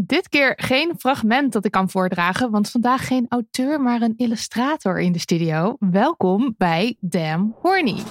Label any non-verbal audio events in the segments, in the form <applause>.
Dit keer geen fragment dat ik kan voordragen, want vandaag geen auteur, maar een illustrator in de studio. Welkom bij Damn Horny.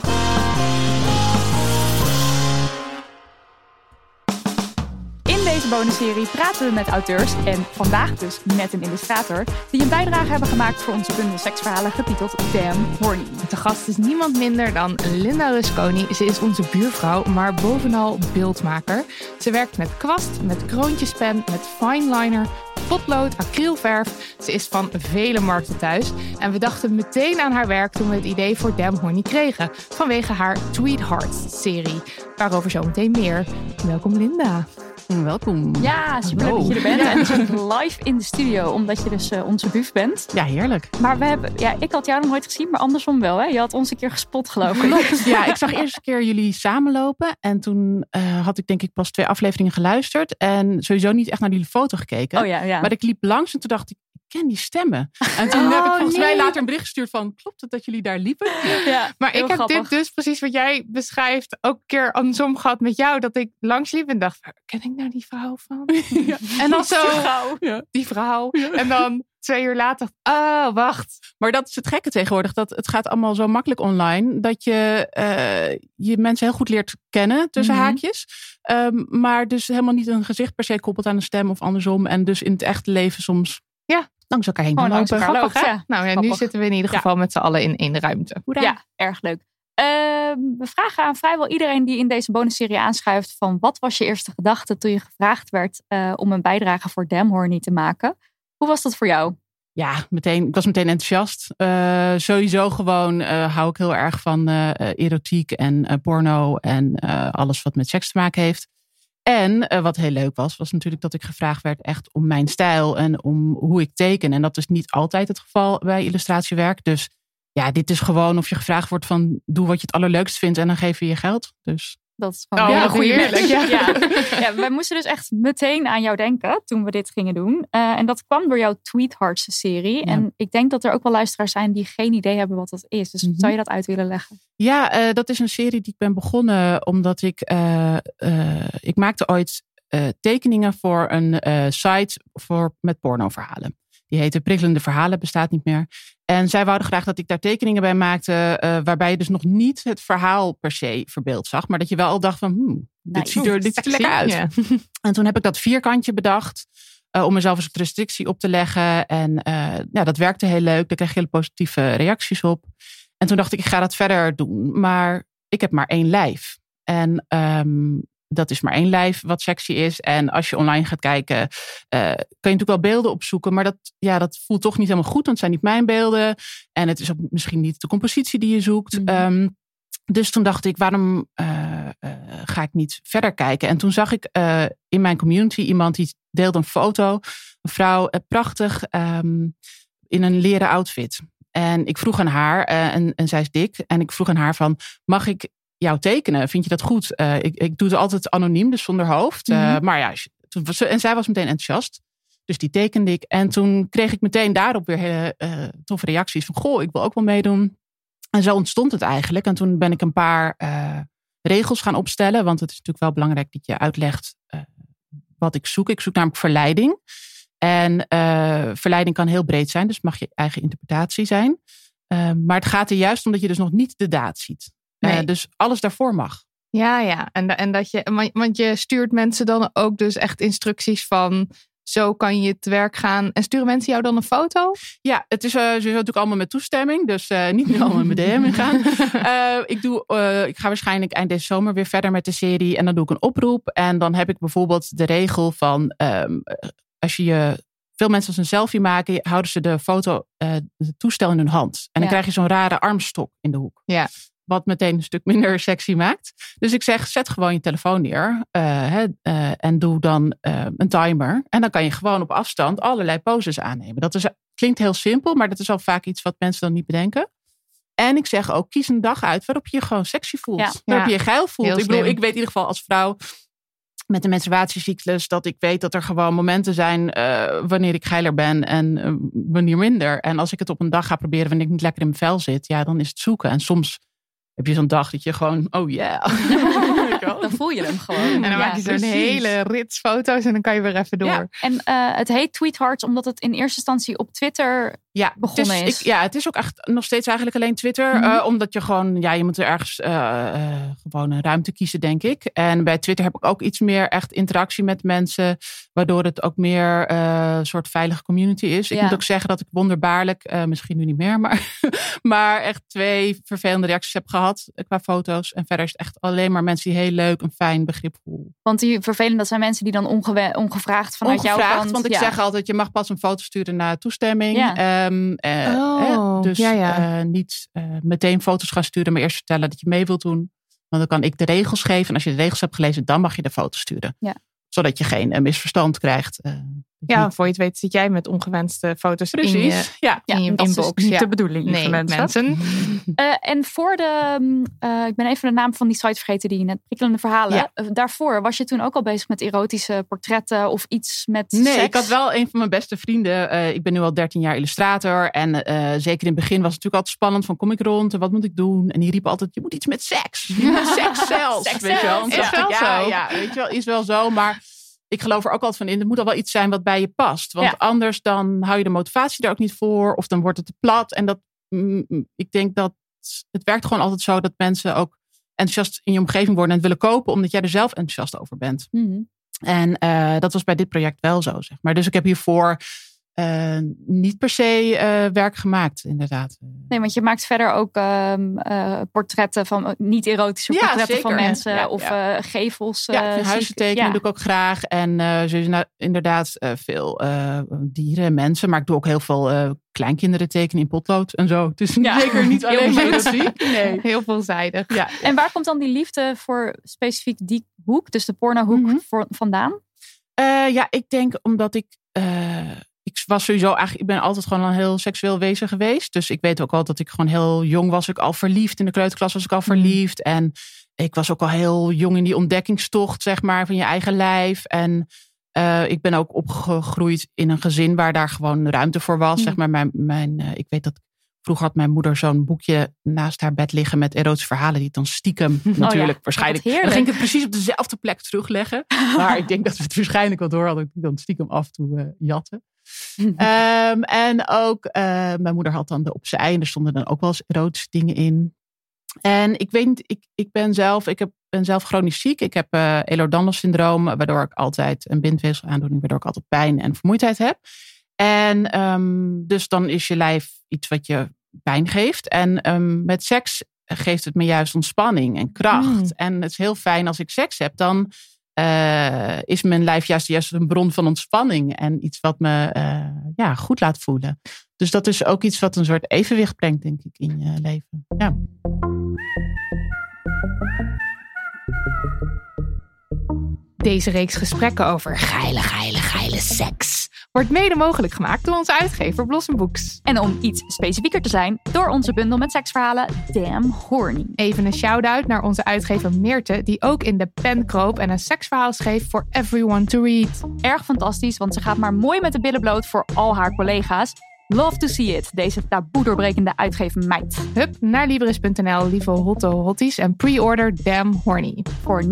Deze bonusserie praten we met auteurs en vandaag dus met een illustrator die een bijdrage hebben gemaakt voor onze bundel seksverhalen getiteld Damn Horny. De gast is niemand minder dan Linda Rusconi. Ze is onze buurvrouw, maar bovenal beeldmaker. Ze werkt met kwast, met kroontjespen, met fineliner, potlood, acrylverf. Ze is van vele markten thuis. En we dachten meteen aan haar werk toen we het idee voor Damn Horny kregen. Vanwege haar Tweethearts-serie. Waarover zometeen meer. Welkom Linda. Welkom. Ja, super leuk dat je er bent. En we live in de studio, omdat je dus eh, onze buf bent. Ja, heerlijk. Maar we hebben, ja, ik had jou nog nooit gezien, maar andersom wel. Hè? Je had ons een keer gespot, geloof ik. Klopt. <laughs> Ja, ik zag eerst een keer jullie samenlopen. En toen eh, had ik denk ik pas twee afleveringen geluisterd. En sowieso niet echt naar die foto gekeken. Oh ja, ja. Maar ik liep langs en toen dacht ik ken die stemmen. En toen <laughs> heb ik volgens mij later een bericht gestuurd van, klopt het dat jullie daar liepen? ja, Maar ik heb grappig. dit dus precies wat jij beschrijft ook een keer andersom gehad met jou. Dat ik langsliep en dacht, ken ik nou die vrouw van? <laughs> En dan zo, Ja. die vrouw. En dan twee uur later, oh wacht. Maar dat is het gekke tegenwoordig. Dat het gaat allemaal zo makkelijk online. Dat je eh, je mensen heel goed leert kennen tussen Mhm. haakjes. Ehm, maar dus helemaal niet een gezicht per se koppelt aan een stem of andersom. En dus in het echte leven soms Ja. Langs elkaar heen kan langs lopen. elkaar Grappig? Ja, Nou, en nu zitten we in ieder Ja. geval met z'n allen in één ruimte. Ja, erg leuk. Ehm, we vragen aan vrijwel iedereen die in deze bonusserie aanschuift van wat was je eerste gedachte toen je gevraagd werd eh, om een bijdrage voor Damn Horny te maken? Hoe was dat voor jou? Ja, meteen, ik was meteen enthousiast. Eh, sowieso gewoon eh, hou ik heel erg van erotiek en eh, porno en eh, alles wat met seks te maken heeft. En eh, wat heel leuk was, was natuurlijk dat ik gevraagd werd echt om mijn stijl en om hoe ik teken. En dat is niet altijd het geval bij illustratiewerk. Dus ja, dit is gewoon of je gevraagd wordt van doe wat je het allerleukst vindt en dan geven we je geld. Dus Dat is gewoon Oh, een ja, goede heerlijk. Ja. Ja, wij moesten dus echt meteen aan jou denken toen we dit gingen doen. Eh, en dat kwam door jouw Tweethearts serie. En ik denk dat er ook wel luisteraars zijn die geen idee hebben wat dat is. Dus Mhm. zou je dat uit willen leggen? Ja, eh, dat is een serie die ik ben begonnen omdat ik, eh, ik maakte ooit tekeningen voor een site voor, met pornoverhalen. Die heette Prikkelende Verhalen, bestaat niet meer. En zij wouden graag dat ik daar tekeningen bij maakte, eh, waarbij je dus nog niet het verhaal per se verbeeld zag, maar dat je wel al dacht van, hmm, dit ziet er, dit ziet er lekker uit. Ja. <laughs> En toen heb ik dat vierkantje bedacht. eh, om mezelf een soort restrictie op te leggen. En eh, ja, dat werkte heel leuk. Daar kreeg je hele positieve reacties op. En toen dacht ik, ik ga dat verder doen. Maar ik heb maar één lijf. En ehm, dat is maar één lijf wat sexy is. En als je online gaat kijken, eh, kan je natuurlijk wel beelden opzoeken. Maar dat, ja, dat voelt toch niet helemaal goed. Want het zijn niet mijn beelden. En het is ook misschien niet de compositie die je zoekt. Mhm. Ehm, dus toen dacht ik, waarom eh, eh, ga ik niet verder kijken? En toen zag ik in mijn community iemand die deelde een foto. Een vrouw, prachtig, ehm, in een leren outfit. En ik vroeg aan haar, en, en zij is dik. En ik vroeg aan haar van, mag ik jou tekenen? Vind je dat goed? Eh, ik, ik doe het altijd anoniem, dus zonder hoofd. Eh, Mhm. maar ja, toen was en zij was meteen enthousiast. Dus die tekende ik. En toen kreeg ik meteen daarop weer hele eh, toffe reacties. Van, goh, ik wil ook wel meedoen. En zo ontstond het eigenlijk. En toen ben ik een paar regels gaan opstellen. Want het is natuurlijk wel belangrijk dat je uitlegt wat ik zoek. Ik zoek namelijk verleiding. En verleiding kan heel breed zijn. Dus mag je eigen interpretatie zijn. Maar het gaat er juist om dat je dus nog niet de daad ziet. Eh, dus alles daarvoor mag. Ja, ja. En, en dat je, want- je stuurt mensen dan ook dus echt instructies van zo kan je te werk gaan. En sturen mensen jou dan een foto? Ja, het is uh, sowieso natuurlijk allemaal met toestemming. Dus uh, niet nu allemaal met DM ingaan. uh, <laughs> ik, doe, ik ga waarschijnlijk eind deze zomer weer verder met de serie. En dan doe ik een oproep. En dan heb ik bijvoorbeeld de regel van... Um, als je je... Veel mensen als een selfie maken, houden ze de foto, het toestel in hun hand. En dan ja. krijg je zo'n rare armstok in de hoek. Ja. Wat meteen een stuk minder <laughs> sexy maakt. Dus ik zeg, zet gewoon je telefoon neer. Uh, hè, uh, en doe dan uh, een timer. En dan kan je gewoon op afstand allerlei poses aannemen. Dat is, klinkt heel simpel, maar dat is al vaak iets wat mensen dan niet bedenken. En ik zeg ook, kies een dag uit waarop je je gewoon sexy voelt. Ja. Waarop je je geil voelt. Heel ik bedoel, slim. ik weet in ieder geval als vrouw met de menstruatiecyclus dat ik weet dat er gewoon momenten zijn uh, wanneer ik geiler ben en uh, wanneer minder. En als ik het op een dag ga proberen wanneer ik niet lekker in mijn vel zit, ja, dan is het zoeken. En soms heb je zo'n dag dat je gewoon, oh yeah. <laughs> dan voel je hem gewoon. En dan Ja, maak je zo'n hele rits foto's en dan kan je weer even door. Ja. En eh, het heet Tweethearts omdat het in eerste instantie op Twitter Ja, begonnen het is. Ik, ja, het is ook echt nog steeds eigenlijk alleen Twitter. Mhm. eh, omdat je gewoon, ja, je moet er ergens eh, eh, gewoon een ruimte kiezen, denk ik. En bij Twitter heb ik ook iets meer echt interactie met mensen. Waardoor het ook meer een soort veilige community is. Ik Ja. moet ook zeggen dat ik wonderbaarlijk, misschien nu niet meer, maar, <laughs> maar echt twee vervelende reacties heb gehad eh, qua foto's. En verder is het echt alleen maar mensen die heel leuk en fijn, begripvol. Want die vervelend, dat zijn mensen die dan ongevraagd vanuit jouw Ongevraagd, kant. want ik ja. zeg altijd, je mag pas een foto sturen na toestemming. Ja. Eh, Oh, dus ja, ja. eh, niet eh, meteen foto's gaan sturen, maar eerst vertellen dat je mee wilt doen. Want dan kan ik de regels geven. En als je de regels hebt gelezen, dan mag je de foto sturen. Ja. Zodat je geen misverstand krijgt. Ja, voor je het weet zit jij met ongewenste foto's in je, precies. Ja. Ja, in je dat is dus inbox. niet ja. de bedoeling, Nee, mensen. mensen. <laughs> Eh, en voor de, eh, ik ben even de naam van die site vergeten die je net prikkelende verhalen. Ja. Eh, daarvoor was je toen ook al bezig met erotische portretten of iets met Nee, seks? ik had wel een van mijn beste vrienden. ik ben nu al 13 jaar illustrator. En zeker in het begin was het natuurlijk altijd spannend. Van kom ik rond en wat moet ik doen? En die riep altijd, je moet iets met seks. <laughs> Seks zelfs. Seks weet je wel. Is ja, zo. Ja, weet je wel, is wel zo. Maar ik geloof er ook altijd van in. Het moet al wel iets zijn wat bij je past. Want Ja. anders dan hou je de motivatie er ook niet voor. Of dan wordt het te plat. En dat, mm, mm, ik denk dat het werkt gewoon altijd zo dat mensen ook enthousiast in je omgeving worden en het willen kopen. Omdat jij er zelf enthousiast over bent. Mhm. En eh, dat was bij dit project wel zo, zeg maar. Dus ik heb hiervoor eh, niet per se eh, werk gemaakt, inderdaad. Nee, want je maakt verder ook ehm, eh, portretten van niet-erotische Ja, portretten zeker. van mensen Ja, of ja. gevels. ja, huizen tekenen doe ik ook graag. En nou, inderdaad veel dieren en mensen. Maar ik doe ook heel veel kleinkinderen tekenen in potlood en zo. Het is Ja. <laughs> zeker niet alleen goed. erotiek. Nee. <laughs> Heel veelzijdig. Ja, En waar komt dan die liefde voor specifiek die hoek, dus de pornohoek, voor, vandaan? Ja, ik denk omdat ik. Ik was sowieso eigenlijk. Ik ben altijd gewoon een heel seksueel wezen geweest. Dus ik weet ook al dat ik gewoon heel jong was. Ik al verliefd. In de kleuterklas was ik al verliefd. En ik was ook al heel jong in die ontdekkingstocht, zeg maar, van je eigen lijf. En eh, ik ben ook opgegroeid in een gezin waar daar gewoon ruimte voor was. Mm. Zeg maar, mijn, mijn, eh, ik weet dat. Vroeger had mijn moeder zo'n boekje naast haar bed liggen met erotische verhalen. Die dan stiekem <laughs> natuurlijk waarschijnlijk. Wat heerlijk. Dan ging ik het precies op dezelfde plek terugleggen. <laughs> Maar ik denk dat we het waarschijnlijk wel door hadden. Ik dan stiekem af en toe eh, jatten. <laughs> Ehm, en ook, eh, mijn moeder had dan de opzij. En er stonden dan ook wel eens erotische dingen in. En ik weet niet, ik, ik ben zelf, ik heb, ben zelf chronisch ziek. Ik heb eh Ehlers-Danlos syndroom, waardoor ik altijd een bindweefselaandoening, waardoor ik altijd pijn en vermoeidheid heb. En ehm, dus dan is je lijf iets wat je pijn geeft. En ehm, met seks geeft het me juist ontspanning en kracht. Mm. En het is heel fijn als ik seks heb, dan eh, is mijn lijf juist, juist een bron van ontspanning. En iets wat me eh, ja, goed laat voelen. Dus dat is ook iets wat een soort evenwicht brengt, denk ik, in je leven. Ja. Deze reeks gesprekken over geile, geile, geile seks wordt mede mogelijk gemaakt door onze uitgever Blossom Books. En om iets specifieker te zijn, door onze bundel met seksverhalen Damn Horny. Even een shout-out naar onze uitgever Meerte, die ook in de pen kroop en een seksverhaal schreef voor everyone to read. Erg fantastisch, want ze gaat maar mooi met de billen bloot voor al haar collega's. Love to see it, deze taboe doorbrekende uitgevermeid. Hup naar Libris.nl, lieve hotte hotties, en pre-order Damn Horny. Voor 19,99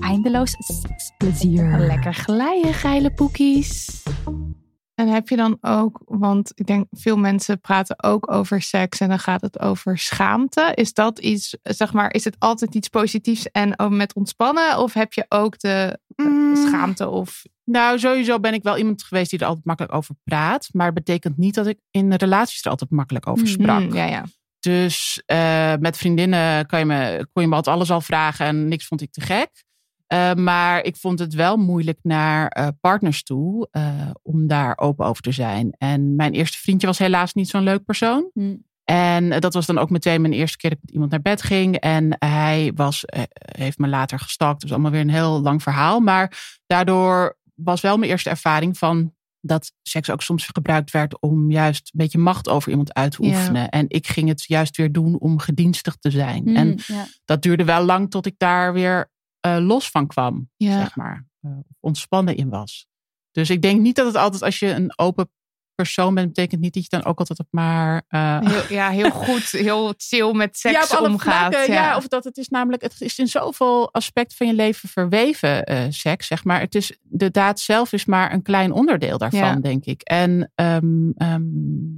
eindeloos seksplezier. Lekker glijden, geile poekies. En heb je dan ook, want ik denk veel mensen praten ook over seks en dan gaat het over schaamte. Is dat iets, zeg maar, is het altijd iets positiefs en ook met ontspannen? Of heb je ook de Mm. schaamte of Nou, sowieso ben ik wel iemand geweest die er altijd makkelijk over praat. Maar het betekent niet dat ik in relaties er altijd makkelijk over sprak. Mm, ja, ja. Dus eh, met vriendinnen kan je me, kon je me altijd alles al vragen en niks vond ik te gek. Eh, maar ik vond het wel moeilijk naar eh, partners toe om daar open over te zijn. En mijn eerste vriendje was helaas niet zo'n leuk persoon. Mm. En dat was dan ook meteen mijn eerste keer dat ik met iemand naar bed ging. En hij was, heeft me later gestalkt. Dus allemaal weer een heel lang verhaal. Maar daardoor was wel mijn eerste ervaring van dat seks ook soms gebruikt werd om juist een beetje macht over iemand uit te Ja. oefenen. En ik ging het juist weer doen om gedienstig te zijn. Mm, En ja. dat duurde wel lang tot ik daar weer eh, los van kwam, Ja. zeg maar. eh, ontspannen in was. Dus ik denk niet dat het altijd als je een open persoon bent, betekent niet dat je dan ook altijd op maar. eh, Heel, ja, heel goed, heel chill met <laughs> seks ja, omgaat. vlakken, ja. ja. of dat het is namelijk, het is in zoveel aspecten van je leven verweven, eh, seks, zeg maar. Het is, de daad zelf is maar een klein onderdeel daarvan, Ja. denk ik. En ehm, ehm,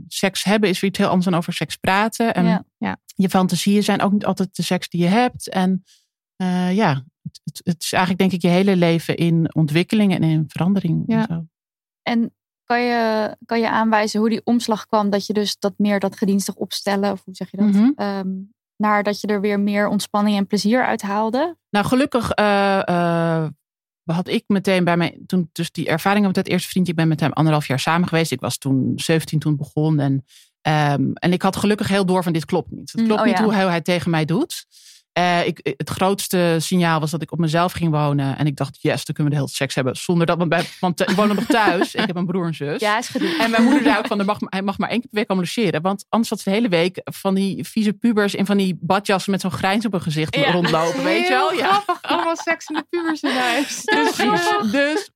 seks hebben is weer iets heel anders dan over seks praten. En je fantasieën zijn ook niet altijd de seks die je hebt. En eh, ja, het, het, is eigenlijk denk ik je hele leven in ontwikkeling en in verandering. Ja. En zo. En kan je, kan je aanwijzen hoe die omslag kwam dat je dus dat meer dat gedienstig opstellen, of hoe zeg je dat, Mhm. ehm, naar dat je er weer meer ontspanning en plezier uit haalde? Nou, gelukkig eh, eh, had ik meteen bij mij, toen dus die ervaringen met het eerste vriendje, ik ben met hem anderhalf jaar samen geweest. Ik was toen 17 toen het begon. En, ehm, en ik had gelukkig heel door van dit klopt niet. Het Mm, klopt oh niet ja. hoe hij, hij tegen mij doet. Eh, ik, het grootste signaal was dat ik op mezelf ging wonen. En ik dacht, yes, dan kunnen we de hele seks hebben. Zonder dat, want, bij, want ik woon nog thuis. ik heb een broer en zus. Ja, is gedoe. En mijn moeder zei ook van, mag, hij mag maar één keer per week komen logeren. Want anders had ze de hele week van die vieze pubers in van die badjassen met zo'n grijns op hun gezicht Ja. rondlopen. Weet je wel? Ja. allemaal seks in de pubers in huis. Dus,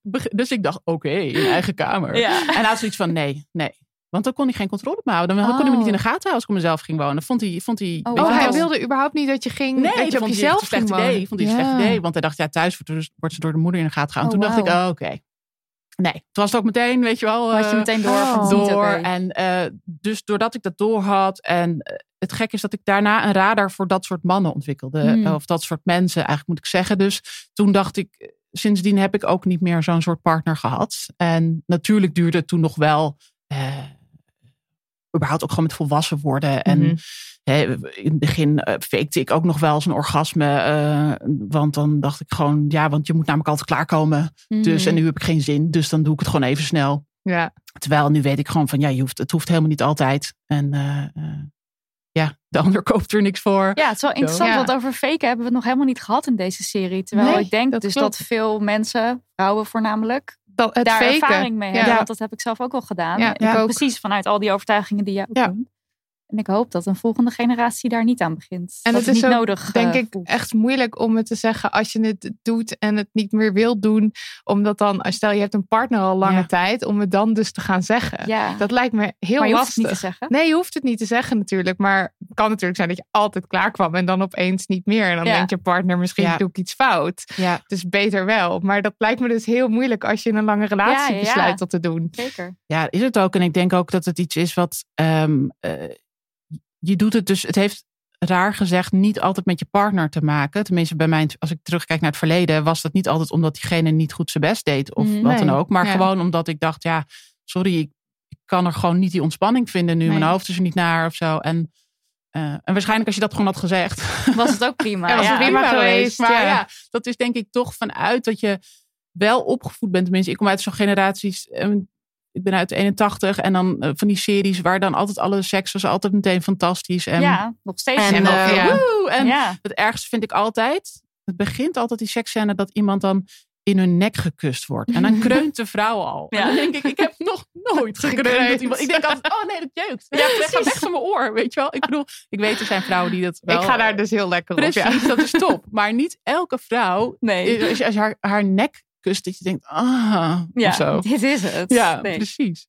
dus, dus, ik dacht, oké, in eigen kamer. Ja. En hij had zoiets van, nee, nee. Want dan kon hij geen controle op me houden. Dan kon hij me niet in de gaten houden als ik op mezelf ging wonen. Vond hij, vond hij, Oh, Oh, hij wilde überhaupt niet dat je ging, Nee, dat je op jezelf een slecht ging wonen. idee. Vond hij een slecht idee. Want hij dacht, ja, thuis wordt, dus- wordt ze door de moeder in de gaten gehouden. Oh, Toen dacht ik, oh, oké. Nee, toen was het ook meteen, weet je wel. Had je eh, meteen door oh. het door. En eh, dus doordat ik dat door had. En eh, het gek is dat ik daarna een radar voor dat soort mannen ontwikkelde. Hmm. Of dat soort mensen, eigenlijk moet ik zeggen. Dus toen dacht ik, sindsdien heb ik ook niet meer zo'n soort partner gehad. En natuurlijk duurde het toen nog wel. Überhaupt ook gewoon met volwassen worden. En Mhm. hè, in het begin eh fakte ik ook nog wel eens een orgasme. eh, want dan dacht ik gewoon, ja, want je moet namelijk altijd klaarkomen. Dus Mhm. en nu heb ik geen zin. Dus dan doe ik het gewoon even snel. Ja. Terwijl nu weet ik gewoon van ja, je hoeft, het hoeft helemaal niet altijd. En eh, eh, ja, de ander <laughs> koopt er niks voor. Ja, het is wel interessant, Ja. want over faken hebben we het nog helemaal niet gehad in deze serie. Terwijl Nee, ik denk dat dus klopt. dat veel mensen, vrouwen voornamelijk, het daar faken. ervaring mee Ja. hebben. Want dat heb ik zelf ook wel gedaan. Ja. Precies vanuit al die overtuigingen die jij ook Ja. En ik hoop dat een volgende generatie daar niet aan begint. En dat het is niet ook, nodig denk eh, ik, voelt. echt moeilijk om het te zeggen als je het doet en het niet meer wilt doen. Omdat dan, als stel je hebt een partner al lange Ja. tijd, om het dan dus te gaan zeggen. Ja, Dat lijkt me heel maar je hoeft lastig. het niet te zeggen. Nee, je hoeft het niet te zeggen natuurlijk. Maar het kan natuurlijk zijn dat je altijd klaar kwam en dan opeens niet meer. En dan Ja. denkt je partner, misschien Ja. doe ik iets fout. Ja, Dus beter wel. Maar dat lijkt me dus heel moeilijk als je in een lange relatie Ja, ja, ja. besluit dat te doen. Zeker. ja, is het ook. En ik denk ook dat het iets is wat. ehm, eh, je doet het dus. Het heeft raar gezegd niet altijd met je partner te maken. Tenminste, bij mij, als ik terugkijk naar het verleden, was dat niet altijd omdat diegene niet goed zijn best deed of Mm, wat dan ook. Maar Ja. gewoon omdat ik dacht, ja, sorry, ik, ik kan er gewoon niet die ontspanning vinden nu. Nee. Mijn hoofd is er niet naar of zo. En, eh, en waarschijnlijk als je dat gewoon had gezegd, <laughs> Was het ook prima. Ja, was het prima geweest, Maar ja. ja. dat is denk ik toch vanuit dat je wel opgevoed bent. Tenminste, ik kom uit zo'n generaties. Ik ben uit 81 en dan eh, van die series waar dan altijd alle seks was altijd meteen fantastisch. En, Ja, nog steeds. en, en eh, ja. woe! en ja. het ergste vind ik altijd, het begint altijd die seksscène dat iemand dan in hun nek gekust wordt. En dan <laughs> kreunt de vrouw al. En Ja. dan denk ik, ik heb nog nooit gekreund. Ik denk altijd, oh nee, dat jeukt. Ja, leg dat weg van mijn oor, weet je wel. Ik bedoel, ik weet er zijn vrouwen die dat wel... ik ga daar dus heel lekker op. Ja. dat is top. Maar niet elke vrouw, Nee. als je haar, haar nek kust, dat je denkt, ah, Ja, of zo. <laughs> dit is het. Ja, Nee. precies.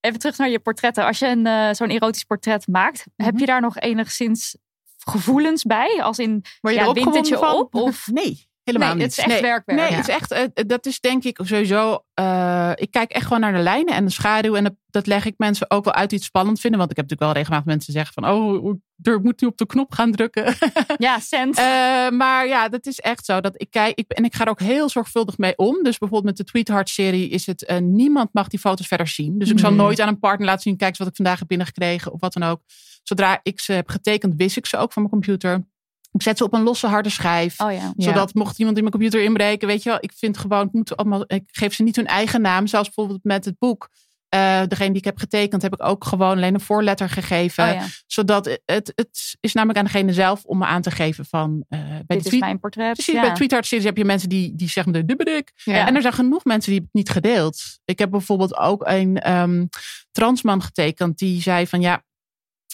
Even terug naar je portretten. Als je een, eh, zo'n erotisch portret maakt, heb je daar nog enigszins gevoelens bij? Als in, Word je ja, wint het je van? op? Of, <laughs> Nee. Helemaal Nee, niet. het is echt nee, werkwerk. Nee, Ja. het is echt, dat is denk ik sowieso. eh, ik kijk echt gewoon naar de lijnen en de schaduw. En dat, dat leg ik mensen ook wel uit die het spannend vinden. Want ik heb natuurlijk wel regelmatig mensen zeggen van... oh, ik moet nu op de knop gaan drukken. Ja, cent. <laughs> Eh, maar ja, dat is echt zo. Dat ik kijk, ik, en ik ga er ook heel zorgvuldig mee om. Dus bijvoorbeeld met de Tweetheart-serie is het... eh, niemand mag die foto's verder zien. Dus ik zal Mhm. nooit aan een partner laten zien... kijk eens wat ik vandaag heb binnengekregen of wat dan ook. Zodra ik ze heb getekend, wist ik ze ook van mijn computer. Ik zet ze op een losse harde schijf. Oh ja. Zodat mocht iemand in mijn computer inbreken, weet je wel, ik vind gewoon, het moet allemaal, ik geef ze niet hun eigen naam. Zoals bijvoorbeeld met het boek. Eh, degene die ik heb getekend, heb ik ook gewoon alleen een voorletter gegeven. Oh ja. Zodat het, het, is namelijk aan degene zelf om me aan te geven van. eh, bij Dit de is tweet, mijn portret. Precies, ja. bij Tweetheart series heb je mensen die, die zeggen de dubbedik. Ja. En er zijn genoeg mensen die het niet gedeeld. Ik heb bijvoorbeeld ook een ehm, transman getekend die zei van ja,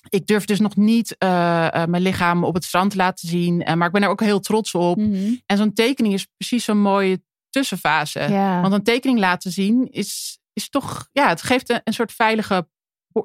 ik durf dus nog niet eh, eh, mijn lichaam op het strand te laten zien. eh, maar ik ben er ook heel trots op. Mhm. En zo'n tekening is precies zo'n mooie tussenfase. Ja. Want een tekening laten zien is, is toch, ja, het geeft een, een soort veilige.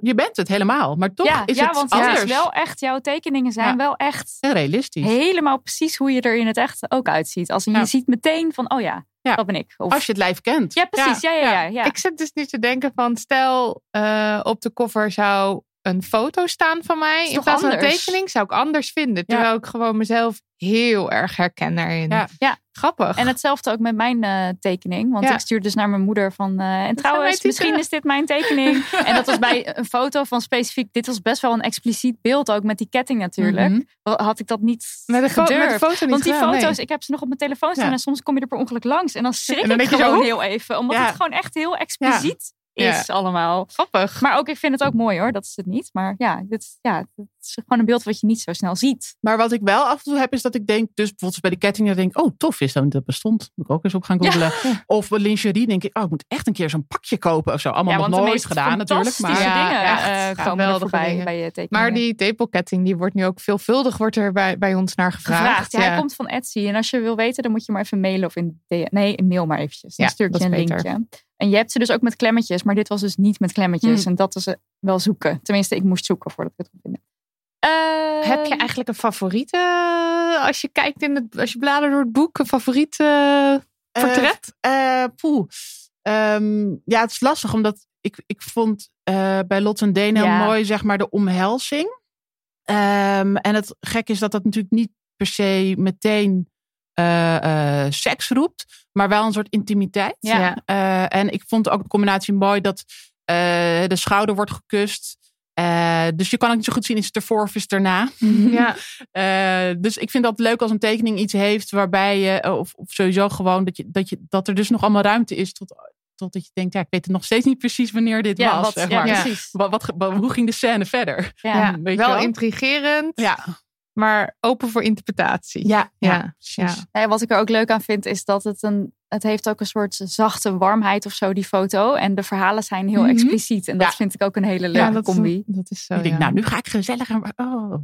Je bent het helemaal, maar toch ja, is ja, het want anders. het is wel echt, jouw tekeningen zijn Ja. wel echt Heel realistisch. helemaal precies hoe je er in het echt ook uitziet. Als je ziet meteen van, oh ja, Ja. dat ben ik. Of, Als je het lijf kent. ja, precies. Ja, ja, ja. ja, Ik zit dus nu te denken van, stel eh, op de cover zou een foto staan van mij. In plaats van een tekening zou ik anders vinden. Terwijl ik gewoon mezelf heel erg herken daarin. Ja. Ja. Grappig. En hetzelfde ook met mijn eh, tekening. Want Ja. ik stuurde dus naar mijn moeder van... eh, en trouwens, misschien is dit mijn tekening. <laughs> en dat was bij een foto van specifiek... Dit was best wel een expliciet beeld ook met die ketting natuurlijk. Mhm. Had ik dat niet met, de fo- met de gedurfd. foto niet Want die gedaan, nee. foto's, ik heb ze nog op mijn telefoon staan Ja. en soms kom je er per ongeluk langs. En dan schrik En dan ik denk je zo, gewoon heel even. Omdat Ja. het gewoon echt heel expliciet Ja. is allemaal. Grappig. Maar ook, ik vind het ook mooi hoor, dat is het niet. Maar ja, dit, ja, het is gewoon een beeld wat je niet zo snel ziet. Maar wat ik wel af en toe heb, is dat ik denk, dus bijvoorbeeld bij de ketting, dan denk ik, oh tof is dat dat bestond. Moet ik ook eens op gaan googlen. Of bij lingerie denk ik, oh ik moet echt een keer zo'n pakje kopen of zo. Allemaal ja, nog nooit gedaan natuurlijk. Maar Ja, dingen echt eh, komen er geweldige voorbij dingen. bij je tekeningen. Maar die tepelketting, die wordt nu ook veelvuldig wordt er bij, bij ons naar gevraagd. gevraagd. Ja, hij komt van Etsy. En als je wil weten, dan moet je maar even mailen of in de Nee, een mail maar eventjes. Dan Ja, stuur ik dat je een beter. linkje. En je hebt ze dus ook met klemmetjes, maar dit was dus niet met klemmetjes. Hmm. En dat is eh, wel zoeken. Tenminste, ik moest zoeken voordat ik het kon vinden. Eh, Heb je eigenlijk een favoriete, eh, als je kijkt in het, als je bladert door het boek, een favoriete portret? Eh, poeh. Ehm, ja, het is lastig, omdat ik, ik vond bij Lot en Deen heel Ja. mooi, zeg maar, de omhelzing. Ehm, en het gek is dat dat natuurlijk niet per se meteen seks roept, maar wel een soort intimiteit. Ja. En ik vond ook de combinatie mooi dat de schouder wordt gekust. Eh, dus je kan ook niet zo goed zien, is het ervoor of is het erna. Ja. <laughs> Eh, dus ik vind dat leuk als een tekening iets heeft waarbij je, eh, of, of sowieso gewoon dat, je, dat, je, dat er dus nog allemaal ruimte is tot, totdat je denkt, ja, ik weet het nog steeds niet precies wanneer dit ja, was. wat, zeg ja, maar. Ja. precies. Wat, wat, hoe ging de scène verder? Ja. Ja, weet je wel wel? intrigerend, Ja, maar open voor interpretatie. ja, ja, Ja, precies. ja. Wat ik er ook leuk aan vind, is dat het een. Het heeft ook een soort zachte warmheid of zo, die foto. En de verhalen zijn heel Mhm. expliciet. En dat Ja. vind ik ook een hele leuke Ja, dat, combi. dat is zo. ik denk, ja. nou, nu ga ik gezellig. En, oh.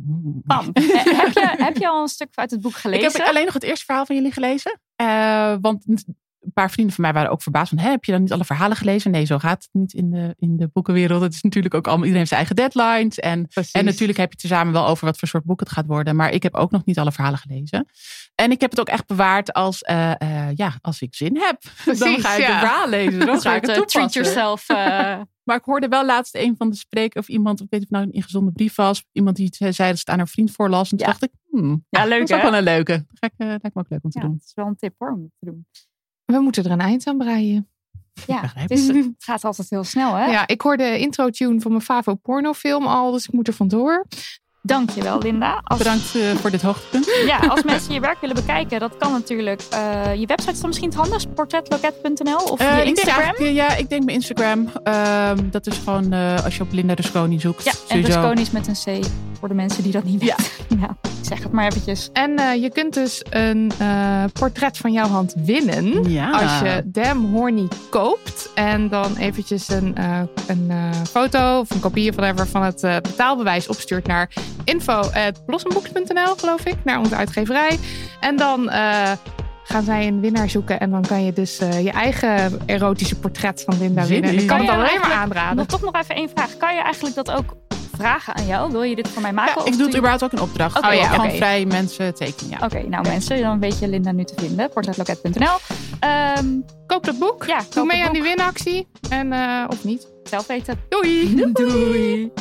Bam. <laughs> Eh, heb, je, heb je al een stuk uit het boek Ik gelezen? heb alleen nog het eerste verhaal van jullie gelezen. Eh, want een paar vrienden van mij waren ook verbaasd van, Hè, heb je dan niet alle verhalen gelezen? Nee, zo gaat het niet in de, in de boekenwereld. Het is natuurlijk ook allemaal, iedereen heeft zijn eigen deadlines. En, Precies. en natuurlijk heb je het er samen wel over wat voor soort boek het gaat worden. Maar ik heb ook nog niet alle verhalen gelezen. En ik heb het ook echt bewaard als, eh, eh, ja, als ik zin heb. <laughs> dan ga ik ja. een verhaal lezen. Dan <laughs> ga ik het eh, treat toepassen. yourself. <laughs> eh, Maar ik hoorde wel laatst een van de sprekers of iemand, ik weet niet of het nou een ingezonde brief was. Iemand die zei dat ze het aan haar vriend voorlas. En toen Ja. dacht ik, hmm, Ja, leuk, dat is ook wel een leuke. Dat ga ik, eh, lijkt me ook leuk om te ja, doen. dat is wel een tip hoor, om te doen. We moeten er een eind aan breien. Ja, begrijp het, is, het gaat altijd heel snel, hè? Ja, ik hoorde de intro-tune van mijn Favo pornofilm al, dus ik moet er vandoor. Dankjewel, Linda. Als, Bedankt eh, voor dit hoogtepunt. ja, als mensen je werk willen bekijken, dat kan natuurlijk. Eh, je website is dan misschien het handigst, portretloket.nl of Eh, je Instagram. ja, ik denk mijn Instagram. Ehm, dat is gewoon eh, als je op Linda Rusconi zoekt. Ja, en. Rusconi is met een C, voor de mensen die dat niet Ja. weten. <laughs> Ja, zeg het maar eventjes. En eh, je kunt dus een eh, portret van jouw hand winnen. Ja. Als je Damn Horny koopt. En dan eventjes een, eh, een eh, foto of een kopie of whatever van het eh, betaalbewijs opstuurt naar info.blossomboeks.nl geloof ik. Naar onze uitgeverij. En dan eh, gaan zij een winnaar zoeken. En dan kan je dus eh, je eigen erotische portret van Linda Zin winnen. En in. ik kan het alleen maar aanraden. Nog toch nog even één vraag. Kan je eigenlijk dat ook vragen aan jou. Wil je dit voor mij maken? Ja, of ik doe het je- überhaupt ook een opdracht. Oké, Oh, ja. Gewoon vrij mensen tekenen. Ja. Oké, nou mensen, dan weet je Linda nu te vinden. Portretloket.nl. Ehm Koop dat boek. ja, Doe mee aan die winactie. En, eh, of niet. Zelf weten. Doei. Doei.